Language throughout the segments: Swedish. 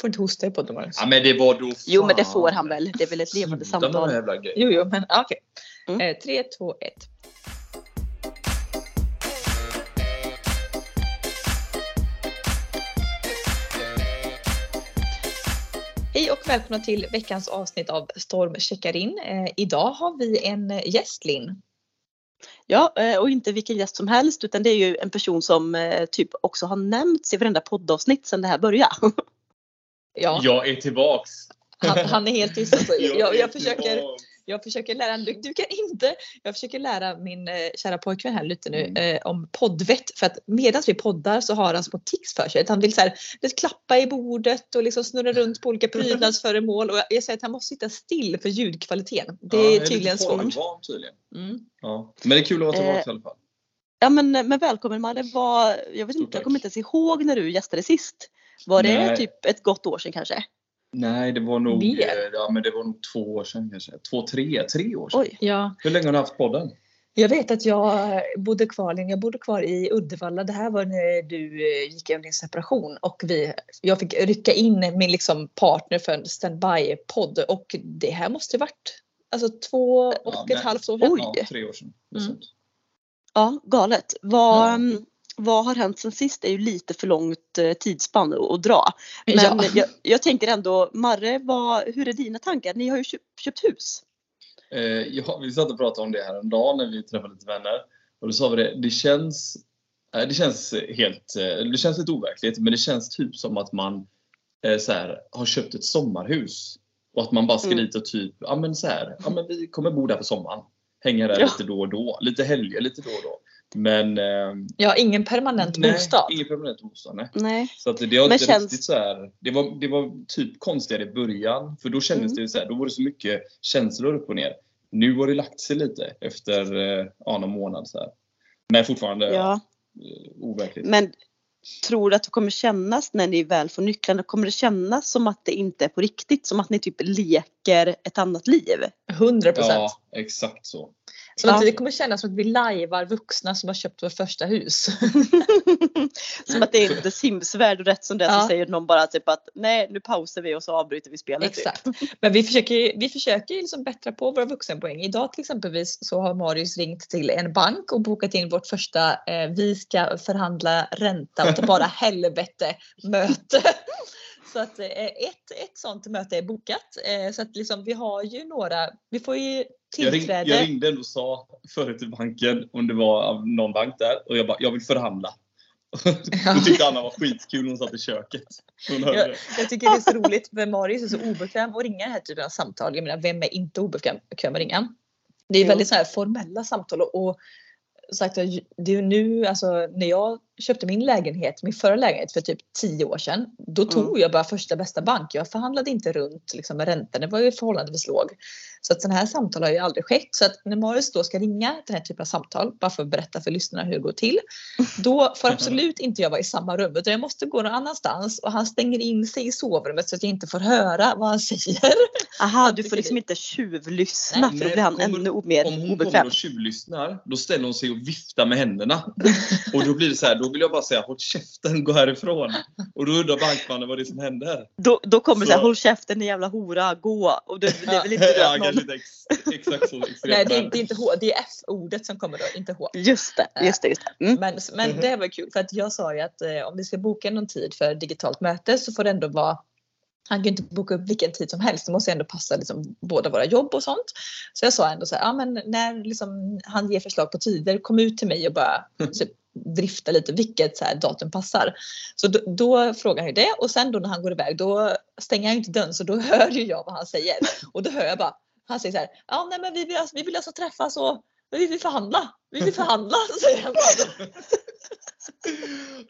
får inte hosta i podden Magnus. Ja men det var då Jo men det fan. får han väl. Det är väl ett levande samtal. jävla grejen. Jo, jo, men ah, okej. Mm. Eh, tre, två, ett. Hej och välkomna till veckans avsnitt av Storm checkar in. Eh, idag har vi en gäst Linn. Ja eh, och inte vilken gäst som helst utan det är ju en person som eh, typ också har nämnts i varenda poddavsnitt sedan det här började. Ja, Jag är tillbaks. han, han är helt tyst. Alltså. Jag, är jag, försöker, jag försöker lära, du, du kan inte, jag försöker lära min eh, kära pojkvän här lite nu Mm. eh, om poddvett. För att medan vi poddar så har han små tics för sig. Han vill så här, klappa i bordet och liksom snurra runt på olika prydnadsföremål. Och jag, jag säger att han måste sitta still för ljudkvaliteten. Det Ja, är jag tydligen svårt. tydligen. Mm. Ja. Men det är kul att vara tillbaka Eh, i alla fall. Ja men, men välkommen. Var, jag vet Stort inte, jag kommer inte ens ihåg när du gästade sist. Var det Nej. typ ett gott år sedan kanske? Nej det var nog, Mer? eh, ja, men det var nog två år sedan kanske. Två, tre, tre år sedan. Oj. Ja, Hur länge har du haft podden? jag vet att jag bodde kvar, jag bodde kvar i Uddevalla. Det här var när du eh, gick igenom din separation och vi, jag fick rycka in min liksom partner för en standby-podd och det här måste ju varit alltså två och Ja, ett men- halvt år sedan. Oj. Ja, tre år sedan. Mm. Ja galet. Vad, Ja. Vad har hänt sen sist? Det är ju lite för långt eh, tidsspann att, dra. Men Ja. jag, jag tänker ändå Marre, vad, hur är dina tankar? Ni har ju köpt, köpt hus. Eh, ja, vi satt och pratade om det här en dag när vi träffade lite vänner. Och då sa vi det, det känns, eh, det känns helt, eh, det känns lite overkligt men det känns typ som att man eh, så här, har köpt ett sommarhus. Och att man bara ska Mm. dit och typ, ja men så här, ja men vi kommer bo där på sommaren. Hänga där Ja. lite då och då, lite helger lite då och då. Men eh, Ja, ingen permanent nej, bostad. ingen permanent bostad. Nej. Nej. Så att det har inte känns- riktigt så här, det var, det var typ konstigare i början. För då kändes Mm. det så här, då var det så mycket känslor upp och ner. Nu har det lagt sig lite efter eh, ja, någon månad så här. Men fortfarande Ja. eh, overkligt. Men tror du att det kommer kännas när ni väl får nycklarna? Kommer det kännas som att det inte är på riktigt? Som att ni typ leker ett annat liv? 100 procent. Ja, exakt så. Att Ja. det kommer kännas som att vi lajvar vuxna som har köpt vårt första hus. som att det är inte Sims-värld och rätt som det Ja. så säger någon bara typ att nej nu pausar vi och så avbryter vi spelet. typ. Exakt. Men vi försöker, ju- vi försöker liksom bättra på våra vuxenpoäng. Idag till exempelvis så har Marius ringt till en bank och bokat in vårt första eh, vi ska förhandla ränta och bara helvete möte. Så att eh, ett, ett sånt möte är bokat. Eh, så att liksom vi har ju några, vi får ju Jag, ring, tillträde. jag ringde och sa förut till banken om det var av någon bank där och jag bara, jag vill förhandla. Då tyckte Anna var skitkul när hon satt i köket. Jag, jag tycker det är så roligt för Marius är så obekväm att ringa den här typen av samtal. Jag menar, vem är inte obekväm bekväm att ringa? Det är väldigt så här formella samtal och, och sagt, att det är nu, alltså när jag köpte min lägenhet, min förra lägenhet för typ 10 år sedan, då tog Mm. jag bara första bästa bank. Jag förhandlade inte runt liksom, med räntan, det var ju förhållandevis låg. Så att sådana här samtal har ju aldrig skett. Så att när Marius då ska ringa den här typen av samtal, bara för att berätta för lyssnarna hur det går till, då får absolut inte jag vara i samma rum utan jag måste gå någon annanstans och han stänger in sig i sovrummet så att jag inte får höra vad han säger. Aha, du får liksom inte tjuvlyssna Nej. för då blir han kommer- ännu mer Om hon obekväm. kommer och tjuvlyssnar, då ställer hon sig och viftar med händerna. Och då blir det så här, då vill jag bara säga håll käften, gå härifrån. Och då undrar bankmannen vad det är som händer. Då, då kommer det Så- så här, håll käften din jävla hora, gå. Och det, det är väl inte du ja, kanske inte ex, exakt så. Nej det är, det är inte H, det är F-ordet som kommer då, inte H. Just det, just det. Just det. Mm. Men, men Mhm. det var kul för att jag sa ju att eh, om vi ska boka någon tid för digitalt möte så får det ändå vara han kan ju inte boka upp vilken tid som helst. Det måste ändå passa liksom båda våra jobb och sånt. Så jag sa ändå så här, ja men när liksom han ger förslag på tider, kom ut till mig och bara typ, drifta lite vilket så här, datum passar. Så då, då frågar han ju det och sen då när han går iväg då stänger han ju inte dörren så då hör ju jag vad han säger. Och då hör jag bara, han säger så här, ja nej men vi vill, alltså, vi vill alltså träffas och vi vill förhandla. Vi vill förhandla, säger han.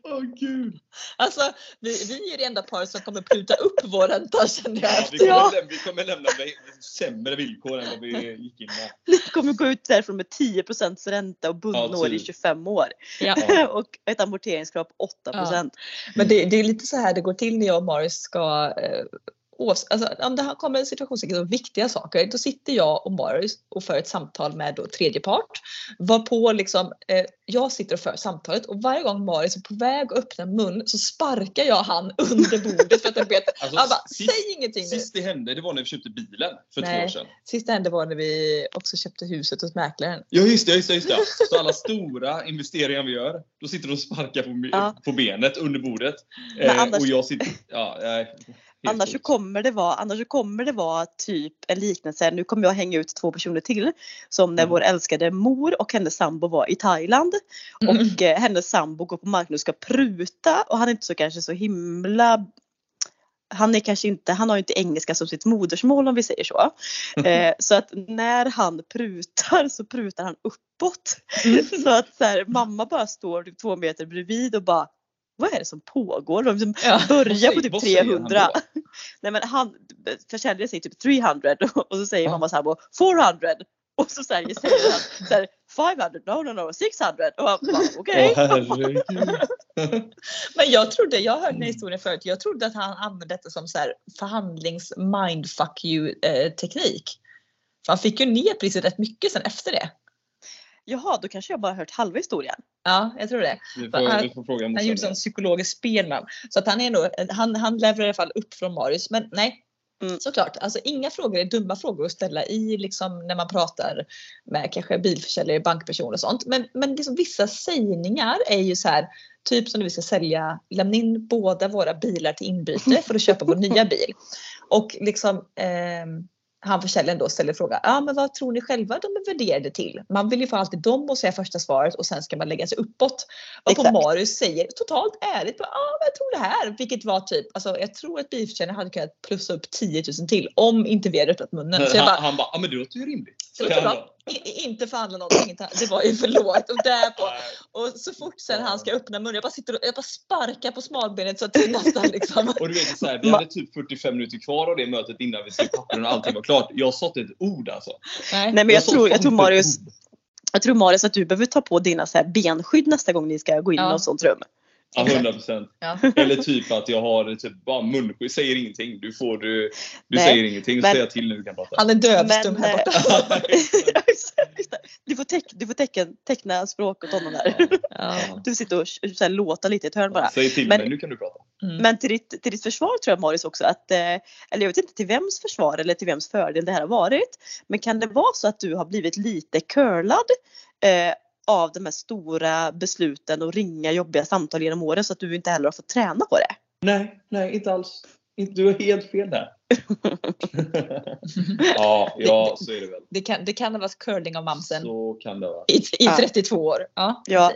Åh gud. Alltså, vi, vi är det enda par som kommer pruta upp vår ränta känner jag Ja, vi, kommer Ja. lämna, vi kommer lämna med sämre villkor än vad vi gick in med. Ni kommer gå ut därifrån med 10% ränta och bundna Ja, i typ. 25 år. Ja. Ja. och ett amorteringskrav på 8% Men det, det är lite så här det går till när jag och Marius ska eh, alltså, om det här kommer en situation om viktiga saker, då sitter jag och Marius och för ett samtal med då tredje part. Varpå liksom, eh, jag sitter och för samtalet och varje gång Marius är på väg att öppna mun så sparkar jag han under bordet för att jag vet, Alltså, bara, sist, säg ingenting nu. sist det hände, det var när vi köpte bilen för två Nej. år sedan. Sista hände var när vi också köpte huset hos mäklaren. Ja just det, just det, just det. Så alla stora investeringar vi gör, då sitter du och sparkar på, Ja. på benet under bordet. Eh, annars- och jag sitter... Ja, helt Annars så, kommer det vara, annars så kommer det vara typ en liknelse. Nu kommer jag hänga ut två personer till. Som när Mm. vår älskade mor och hennes sambo var i Thailand. Mm. Och eh, hennes sambo går på marknaden och ska pruta. Och han är inte så kanske så himla han är kanske inte, han har ju inte engelska som sitt modersmål om vi säger så. Eh, så att när han prutar så prutar han uppåt. Så att så här, mamma bara står typ två meter bredvid och bara vad är det som pågår? De liksom Ja. börjar på typ säger- vad säger han 300. då? Nej men han, försäljaren säger typ 300 och så säger Ja. mamma sambo 400 och så säger, han så här, 500, no no no 600 och han bara okej. Herregud. Men jag trodde, jag hört den historien förut, jag trodde att han använde detta som så här förhandlings mindfuck you eh, teknik. För han fick ju ner priset rätt mycket sen efter det. Jaha då kanske jag bara hört halva historien. Ja, jag tror det. Vi Han- får, vi får fråga Han morsan gjorde sån psykologiskt spel med honom. Så att han är nog, han, han levererar i alla fall upp från Marius. Men nej, Mm. såklart. Alltså inga frågor är dumma frågor att ställa i liksom när man pratar med kanske bilförsäljare, bankpersoner och sånt. Men, men liksom vissa sägningar är ju så här, typ som när vi ska sälja, lämna in båda våra bilar till inbyte för att köpa vår nya bil. Och liksom ehm, han försäljaren då ställer frågan, ja men vad tror ni själva de är värderade till? Man vill ju få alltid dem att säga första svaret och sen ska man lägga sig uppåt. Och på. Marius säger totalt ärligt, ja men jag tror det här. Vilket var typ, alltså jag tror att bilförsäljaren hade kunnat plussa upp 10 000 till om inte vi hade öppnat munnen. Så jag bara, han, han bara, ja men det låter ju rimligt. det var bra. I, i- inte förhandla någonting, det var ju för lågt. Och, därpå, och så fort sen han ska öppna munnen, jag bara sitter och jag bara sparkar på smalbenet så att det nästan liksom Och du vet så här, vi hade typ 45 minuter kvar av det mötet innan vi skrev pappren och allting var klart. Jag sa inte ett ord alltså. Nej. Nej men jag sa tror, jag tror Marius, jag tror Marius att du behöver ta på dina så här benskydd nästa gång ni ska gå in i Ja. något sånt rum. Ja, 100 procent. Ja. Eller typ att jag har typ bara munskydd, säger ingenting. Du får du, du Nej, säger ingenting, men- säger jag till du kan prata. Han är dövstum här eh, borta. Du får, teck, du får tecken, teckna språk åt honom där. Ja. Du sitter och så här, låta lite i ett hörn bara. Säg till Men- mig, nu kan du prata. Mm. Men till ditt, till ditt försvar tror jag Marius också att, eh, eller jag vet inte till vems försvar eller till vems fördel det här har varit. Men kan det vara så att du har blivit lite curlad eh, av de här stora besluten och ringa jobbiga samtal genom åren så att du inte heller har fått träna på det? Nej, nej inte alls. Du har helt fel där. Ja, ja, så är det väl. Det kan, det kan ha varit curling av mamsen Så kan det vara. i, i Ja. 32 år. Ja, Ja.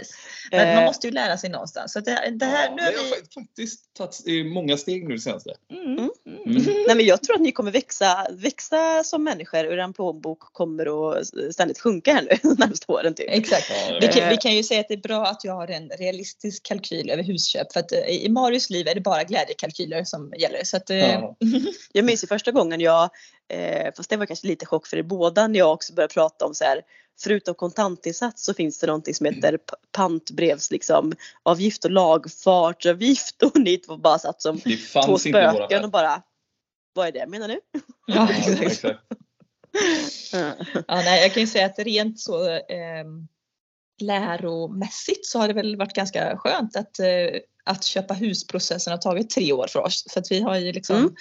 Men man Eh, måste ju lära sig någonstans. Så det, det här, Ja, nu har jag har vi... fa- faktiskt tagit många steg nu det senaste. Mm. Mm. Mm. Nej men jag tror att ni kommer växa, växa som människor och er plånbok kommer att ständigt sjunka här nu de närmaste åren typ. Exakt. Ja, Vi kan, vi kan ju säga att det är bra att jag har en realistisk kalkyl över husköp för att eh, i Marius liv är det bara glädjekalkyler som gäller. Så att, eh, Ja. Jag minns ju första gången jag, eh, fast det var kanske lite chock för er båda, när jag också började prata om så här, förutom kontantinsats så finns det någonting som heter pantbrevs liksom, avgift och lagfartsavgift och ni två bara satt som två spöken och bara vad är det menar du? ja, exakt. Ja, nej, jag kan ju säga att rent så eh, läromässigt så har det väl varit ganska skönt att, eh, att köpa husprocessen har tagit tre år för oss. Så att vi har ju liksom Mm.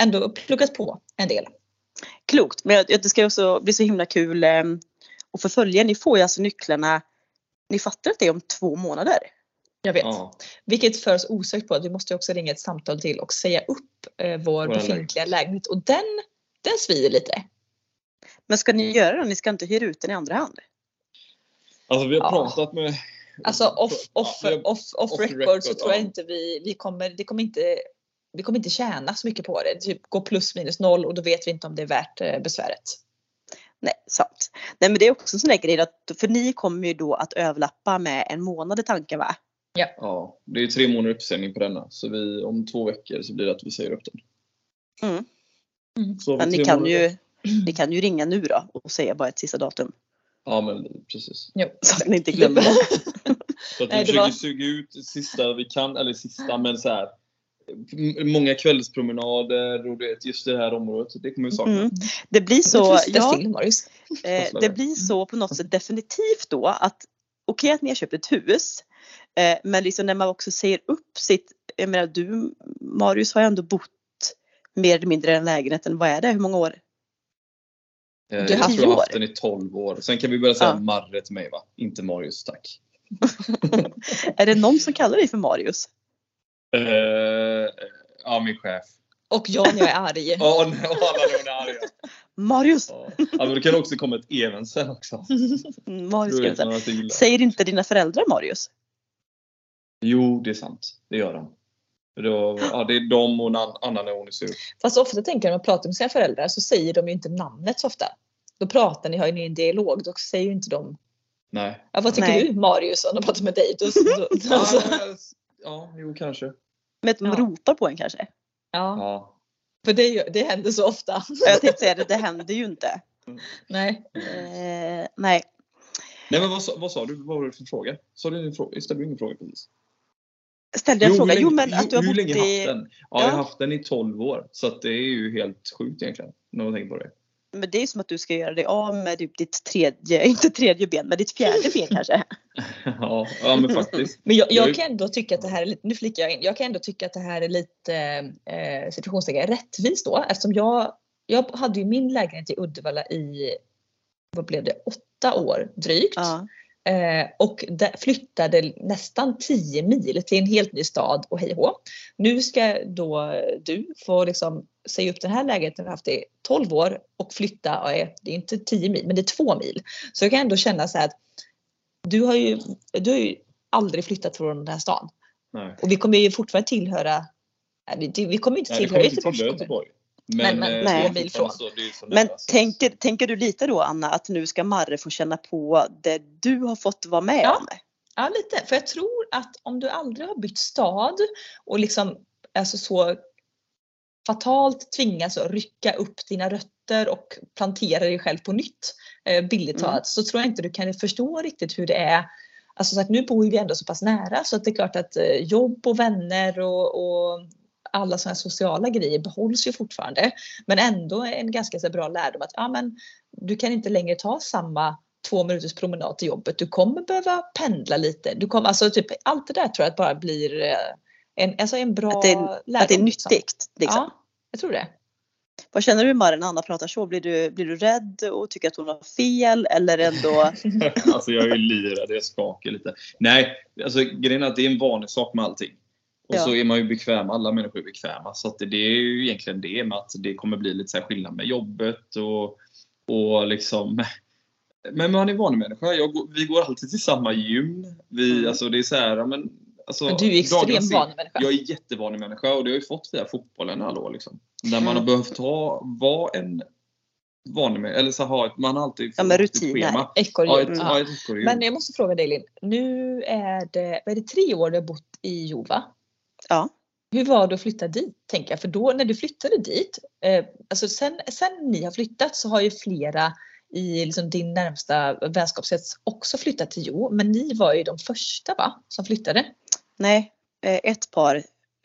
Ändå pluggat på en del. Klokt, men det ska också bli så himla kul eh, att förfölja. Ni får ju alltså nycklarna, ni fattar att det är om två månader? Jag vet. Ja. Vilket för oss osökt på att vi måste också ringa ett samtal till och säga upp eh, vår befintliga lägenhet. Och den, den svider lite. Men ska ni göra det? Ni ska inte hyra ut den i andra hand? Alltså vi har Ja. pratat med... Alltså off, off, off, off, off record, record, så tror jag ja. inte vi, vi kommer, det kommer inte vi kommer inte tjäna så mycket på det. Typ gå plus minus noll och då vet vi inte om det är värt eh, besväret. Nej, sant. Nej men det är också en sån där grej att, för ni kommer ju då att överlappa med en månad i tanken va? Ja, det är tre månader uppsägning på denna. Så vi, om två veckor så blir det att vi säger upp den. Mm. Vi Men ni kan, månader. ju, ni kan ju ringa nu då och säga bara ett sista datum. Ja men precis. Jo. Så att ni inte glömmer. Så att vi Nej, försöker var- suga ut sista vi kan, eller sista men så här. Många kvällspromenader och du vet, just det här området. Det kommer vi sakna. Mm. Det blir så, ja, till Marius. eh, det blir så på något sätt definitivt då att okej att ni har köpt ett hus eh, men liksom när man också säger upp sitt, jag menar du Marius har ju ändå bott mer eller mindre i den lägenheten, vad är det, hur många år? Eh, jag haft tror jag har haft den i 12 år. Sen kan vi börja säga Ja. Marre till mig va? Inte Marius tack. Är det någon som kallar dig för Marius? Eh, ja, min chef. Och jag när jag är arg. Ja, och alla de där arga. Marius! Ja, men det kan också komma ett even sen också. Marius är illa. Säger inte dina föräldrar Marius? Jo, det är sant. Det gör de. Då, ja, det är de och Nan- Anna när hon är sur. Fast ofta tänker jag när man pratar med sina föräldrar så säger de ju inte namnet så ofta. Då pratar ni, har ni en dialog, då säger ju inte de Nej. ja, Vad tycker Nej. du Marius om de pratar med dig? Då, då, alltså, ja, jo kanske. Men att de Ja. ropar på en kanske? ja, Ja. för det, det händer så ofta. Jag tänkte säga det, det händer ju inte. Nej. Eh, nej. Nej men vad, sa- vad sa du? Vad var det för fråga? Sa du fråga? Ställde du ingen fråga precis? Ställde jag en fråga? länge- Jo men att du har hur bott länge i... haft den? Ja, jag har Ja. haft den i 12 år. Så att det är ju helt sjukt egentligen. När man tänker på det. Men det är som att du ska göra dig av med typ ditt tredje, inte tredje ben, men ditt fjärde ben kanske. ja, ja men faktiskt. Men jag, Jag kan ändå tycka att det här är lite, nu flickar jag in, jag kan ändå tycka att det här är lite eh, situationstecken rättvist då eftersom jag, jag hade ju min lägenhet i Uddevalla i, vad blev det, åtta år drygt. Ja. Eh, och flyttade nästan 10 mil till en helt ny stad och hej och. Nu ska då du få liksom säga upp den här lägenheten du haft i 12 år och flytta, ja, det är inte 10 mil men det är 2 mil. Så jag kan ändå känna så här att du har ju, du har ju aldrig flyttat från den här stan. Nej. Och vi kommer ju fortfarande tillhöra, nej, vi- kommer ju inte Nej, tillhöra inte Göteborgs kommun. Göteborg. Men- men eh, från. så- Men nära, så- tänker, tänker du lite då Anna att nu ska Marre få känna på det du har fått vara med Ja. om? Ja lite, för jag tror att om du aldrig har bytt stad och liksom alltså så fatalt tvingas att rycka upp dina rötter och plantera dig själv på nytt, eh, bildligt Mm. talat, så tror jag inte du kan förstå riktigt hur det är. Alltså så att nu bor vi ändå så pass nära så att det är klart att eh, jobb och vänner och, och alla sådana här sociala grejer behålls ju fortfarande. Men ändå en ganska så bra lärdom att ja, men, du kan inte längre ta samma två minuters promenad till jobbet. Du kommer behöva pendla lite. Du kommer, alltså typ, allt det där tror jag att bara blir eh, en, alltså en bra Att det är- lärdom. Att det är liksom. nyttigt. Liksom. Ja, jag tror det. Vad känner du Marre när Anna pratar så? Blir du, blir du rädd och tycker att hon har fel eller ändå? alltså jag är ju livrädd, jag skakar lite. Nej, alltså grejen är att det är en vanlig sak med allting. Och Ja. så är man ju bekväm, alla människor är bekväma. Så att det, är ju egentligen det med att det kommer bli lite så här skillnad med jobbet och, och liksom men man är vanlig människa. Jag, vi går alltid till samma gym. Vi, Mm. alltså det är så här, men, alltså, Men du är extremt ser- vanlig människa. Jag är jättevanlig människa och det har jag ju fått via fotbollen alla år. Liksom. Där man Mm. har behövt ha, vara en vanlig människa. Eller så ha ett, man har alltid Ja, med fått ett rutiner. schema. Ekorrhjul. Ja, ett, Mm. ja, ett. Men jag måste fråga dig Linn. Nu är det, är det tre år du har bott i Jova? Ja. Hur var det att flytta dit? Tänker jag. För då när du flyttade dit, eh, alltså sen, sen ni har flyttat så har ju flera i liksom din närmsta vänskapskrets också flyttat till Jo. Men ni var ju de första va? Som flyttade. Nej, eh, ett par,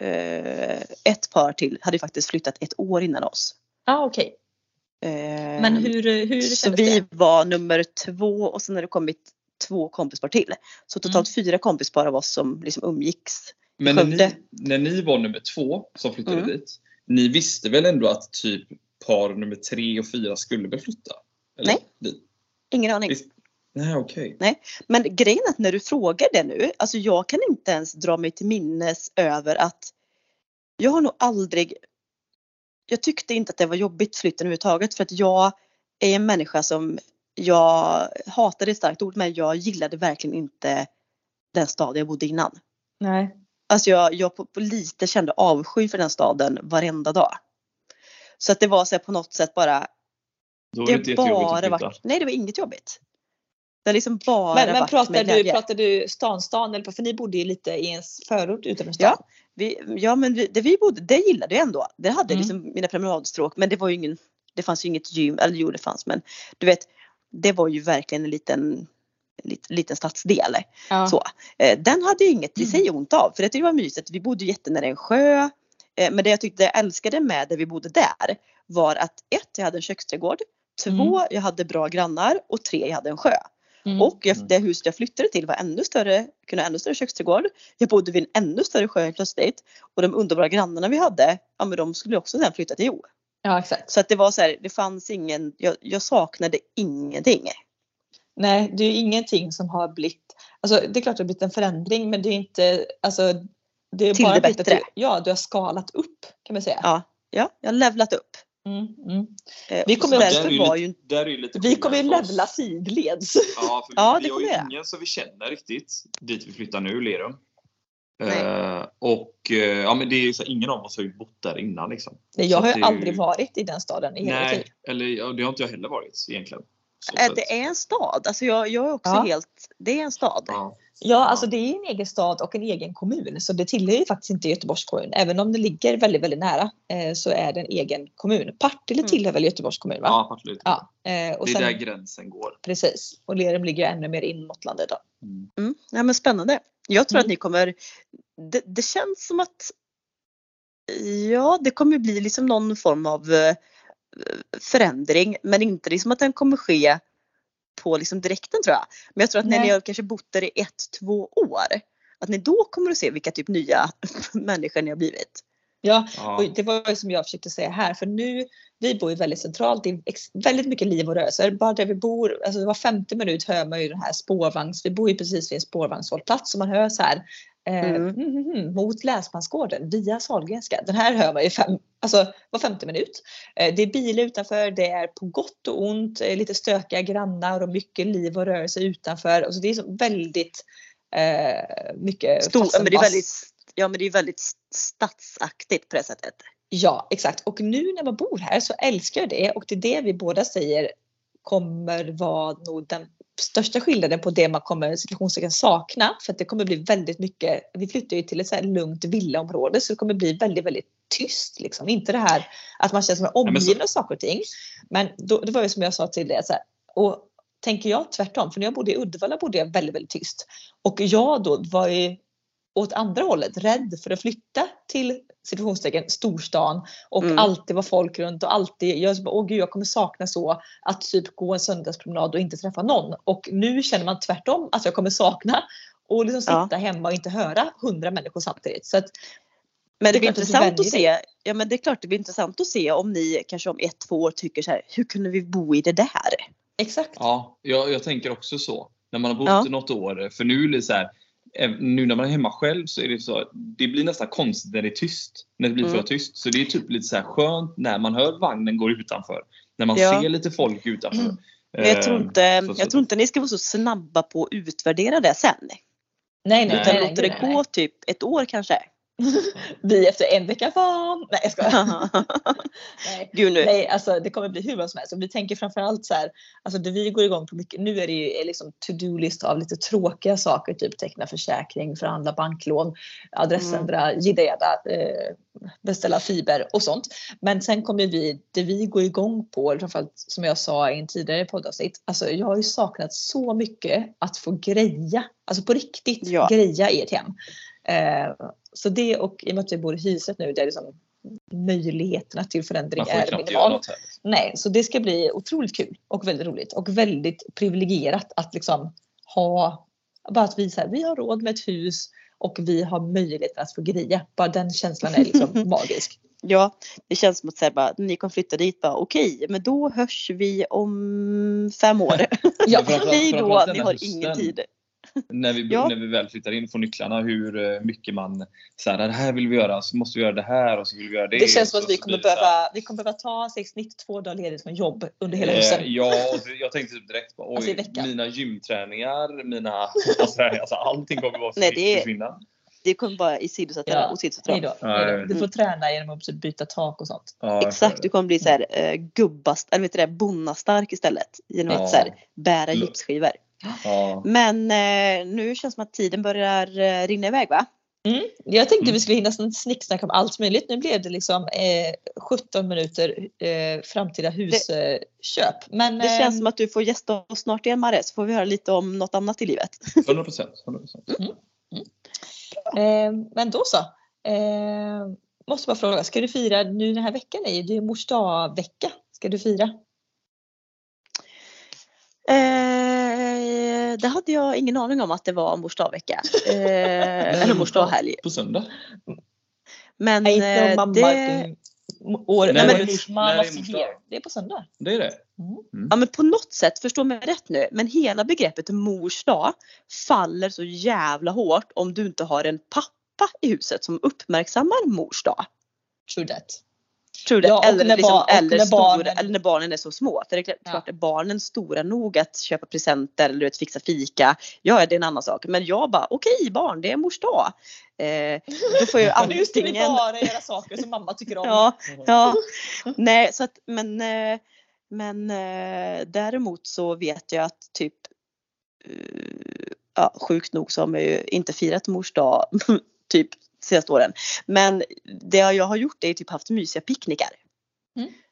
eh, ett par till hade ju faktiskt flyttat ett år innan oss. Ja ah, okej. Eh, Men hur, hur Så kändes vi det? var nummer två och sen har det kommit två kompispar till. Så totalt Mm. fyra kompispar av oss som liksom umgicks. Men när ni, när ni var nummer två som flyttade Mm. dit. Ni visste väl ändå att typ par nummer tre och fyra skulle väl flytta? Eller? Nej. Dit? Ingen aning. Visst. Nej okej. Men grejen är att när du frågar det nu, alltså jag kan inte ens dra mig till minnes över att jag har nog aldrig jag tyckte inte att det var jobbigt flytten överhuvudtaget för att jag är en människa som jag hatade ett starkt ord men jag gillade verkligen inte den stad jag bodde innan. Nej. Alltså jag, jag på, på lite kände avsky för den staden varenda dag. Så att det var så här på något sätt bara, Då var det det bara varit, nej det var inget jobbigt. Det liksom bara Men, men pratar, du, pratar du stan, stan eller för ni bodde ju lite i en förort utanför stan. Ja. Vi, ja men vi, det vi bodde, det gillade jag ändå. Det hade Mm. liksom mina promenadstråk men det var ju ingen, det fanns ju inget gym, eller jo det fanns men du vet, det var ju verkligen en liten, liten, liten stadsdel. Ja. Så. Eh, Den hade ju inget i Mm. sig ont av för det var mysigt. Vi bodde jättenära en sjö. Eh, men det jag tyckte jag älskade med där vi bodde där var att ett, jag hade en köksträdgård. Två, Mm. jag hade bra grannar och tre, jag hade en sjö. Mm. Och jag, Mm. det huset jag flyttade till var ännu större, kunde ha ännu större köksträdgård. Jag bodde vid en ännu större sjö plötsligt. Och de underbara grannarna vi hade, ja men de skulle också sen flytta till Jo. Ja exakt. Så att det var så här, det fanns ingen, jag, jag saknade ingenting. Nej, det är ju ingenting som har blivit, alltså det är klart det har blivit en förändring men det är inte, alltså det är Till bara det bättre. Du, ja, du har skalat upp kan man säga. Ja, ja jag har levlat upp. Mm, mm. Eh, Vi kommer ju var Vi kommer levla sidleds. Ja, för Ja, vi, det vi har ju ingen som vi känner riktigt dit vi flyttar nu, Lerum. Nej. Eh, och eh, ja, men det är så, ingen av oss har ju bott där innan liksom. Nej, jag Så har ju aldrig varit i den staden i hela mitt Nej, liv. eller ja, det har inte jag heller varit egentligen. Så Äh, det är en stad. Alltså jag, jag är också Ja. helt, det är en stad. Ja. Ja, alltså det är en egen stad och en egen kommun så det tillhör ju faktiskt inte Göteborgs kommun. Även om det ligger väldigt, väldigt nära eh, så är det en egen kommun. Partille Mm. tillhör väl Göteborgs kommun va? Ja, absolut. Ja. Eh, och det är sen, där gränsen går. Precis. Och Lerum ligger ju ännu mer in mot landet då. Mm. Mm. Ja, men spännande. Jag tror Mm. att ni kommer, det, det känns som att ja, det kommer bli liksom någon form av eh, förändring men inte liksom att den kommer ske på liksom direkten tror jag. Men jag tror att när Nej. ni har kanske bott där i ett, två år att ni då kommer att se vilka typ nya människor ni har blivit. Ja, och det var ju som jag försökte säga här för nu, vi bor ju väldigt centralt, det är väldigt mycket liv och rörelser. Bara där vi bor, alltså var 50 minut hör man ju den här spårvagns, vi bor ju precis vid en spårvagnshållplats så man hör så här Mm. mm, mm, mm, mot Läsmansgården via Sahlgrenska. Den här hör man ju fem, alltså var 50 minut. Eh, det är bilar utanför, det är på gott och ont, eh, lite stökiga grannar och mycket liv och rörelse utanför. Alltså det är så väldigt eh, mycket Stor, men det är väldigt, ja men det är väldigt stadsaktigt på det sättet. Ja, exakt. Och nu när man bor här så älskar jag det och det är det vi båda säger kommer vara nog den största skillnaden på det man kommer situationstecken sakna. För att det kommer bli väldigt mycket, vi flyttar ju till ett så här lugnt villaområde så det kommer bli väldigt, väldigt tyst. Liksom. Inte det här att man känner sig omgiven av saker och ting. Men då, det var ju som jag sa till dig, så här, och tänker jag tvärtom, för när jag bodde i Uddevalla bodde jag väldigt, väldigt tyst. Och jag då var ju åt andra hållet rädd för att flytta till situationstecken storstan och Mm. alltid var folk runt och alltid, jag åh gud jag kommer sakna så att typ gå en söndagspromenad och inte träffa någon. Och nu känner man tvärtom att jag kommer sakna och liksom Ja. sitta hemma och inte höra hundra människor samtidigt. Så att, Men Det blir intressant att se, ja men det är klart det blir intressant att se om ni kanske om ett, två år tycker så här, hur kunde vi bo i det där? exakt. Ja, jag, jag tänker också så. När man har bott Ja. något år. För nu är det så här. Eh, Nu när man är hemma själv så är det så. Det blir nästan konstigt när det är tyst. När det blir Mm. för tyst. Så det är typ lite så här skönt när man hör vagnen gå utanför. När man Ja. ser lite folk utanför. Mm. Men jag tror Eh, inte, så- så- jag tror inte ni ska vara så snabba på att utvärdera det sen. Nej, nej. Utan nej, låta nej, det nej, gå typ ett år kanske. Vi efter en vecka van. Nej jag skojar. Nej. Gud nu. Nej, alltså det kommer bli hur bra som helst. Och vi tänker framförallt så här, alltså det vi går igång på mycket, nu är det ju är liksom to-do-list av lite tråkiga saker, typ teckna försäkring, förhandla banklån, adressändra, jidda eh, beställa fiber och sånt. Men sen kommer vi, det vi går igång på, framförallt som jag sa i en tidigare poddavsnitt, alltså jag har ju saknat så mycket att få greja, alltså på riktigt Ja. greja i ett hem. Eh, så det och i och med att vi bor i hyresrätt nu, där liksom möjligheterna till förändring är minimal. Nej, så det ska bli otroligt kul och väldigt roligt och väldigt privilegierat att liksom ha, bara att vi, så här, vi har råd med ett hus och vi har möjlighet att få greja. Bara den känslan är liksom magisk. Ja, det känns som att säga bara, ni kommer flytta dit bara okej, men då hörs vi om fem år. Ja, Hej då, ni har ingen tid. När vi, Ja. när vi väl flyttar in och får nycklarna. Hur eh, mycket man så här, det här vill vi göra, så måste vi göra det här och så vill vi göra det. det känns och som att vi kommer behöva, vi kommer behöva ta sig snitt två dagar ledigt från jobb under hela Eh, hösten. ja, och jag tänkte typ direkt på, oj, Alltså i veckan. mina gymträningar, mina alltså, alltså, allting kommer bara Nej, det är- försvinna. Det kommer bara isidosätta Ja, då, Ja, då. vet. Du får träna genom att typ byta tak och sånt. Ja, Exakt, du kommer bli så här eh, gubbast, eller vet du det, bonnastark istället. Genom Ja. att så här, bära Lo- gipsskivor. Ja. Men eh, nu känns det som att tiden börjar eh, rinna iväg va? Mm. Jag tänkte Mm. vi skulle hinna sn- snicksnacka om allt möjligt. Nu blev det liksom eh, 17 minuter eh, framtida husköp. Men Det känns eh, som att du får gästa oss snart igen Mare, så får vi höra lite om något annat i livet. 100 procent. 100%. Eh, men då så. Eh, måste bara fråga, ska du fira nu den här veckan? Är det är mors dag-vecka. Ska du fira? Det hade jag ingen aning om att det var mors dag-vecka. Eh, eller mors dag-helg. På söndag? Men Nej, inte eh, mamma. det, År, Nej, men mamma dag? Det är på söndag. Det är det? ja, men på något sätt, förstå mig rätt nu, men hela begreppet mors dag faller så jävla hårt om du inte har en pappa i huset som uppmärksammar mors dag. True that. Tror det. Ja, eller, när liksom, barn- eller, stora, barnen- eller när barnen är så små. För det är klart, Ja. är barnen stora nog att köpa presenter eller vet, fixa fika. Ja, det är en annan sak. Men jag bara, okej barn, det är mors dag. Eh, då får jag Nu ska antingen... bara göra saker som mamma tycker om. Ja, ja. Nej, så att, men, eh, men eh, däremot så vet jag att typ eh, ja, sjukt nog så har man ju inte firat mors dag typ senaste åren. Men det jag har gjort är typ haft mysiga picknickar.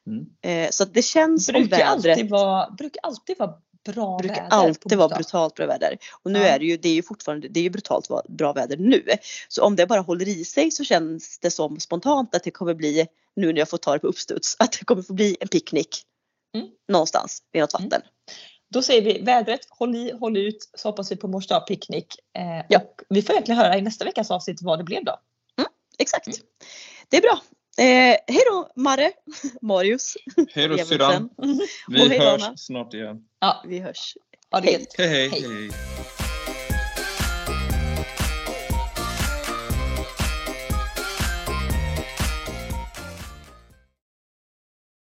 Mm. Eh, så det känns som Brukar vädret alltid, vara, brukar alltid vara bra brukar väder. på alltid vara brutalt bra väder. Och nu Ja. är det ju, det är ju fortfarande, det är ju brutalt bra väder nu. Så om det bara håller i sig så känns det som spontant att det kommer bli, nu när jag får ta det på uppstuds, att det kommer få bli en picknick. Mm. Någonstans vid något Mm. vatten. Då säger vi vädret, håll i, håll ut, så hoppas vi på mors dag picknick. Eh, Ja. och vi får egentligen höra i nästa veckas avsnitt vad det blev då. Exakt. Mm. Det är bra. Eh, hej då Marre, Marius, Hej då syrran. Vi hej, hörs snart igen. Ja, Vi hörs. ha det. Hej hej. Hej. hej.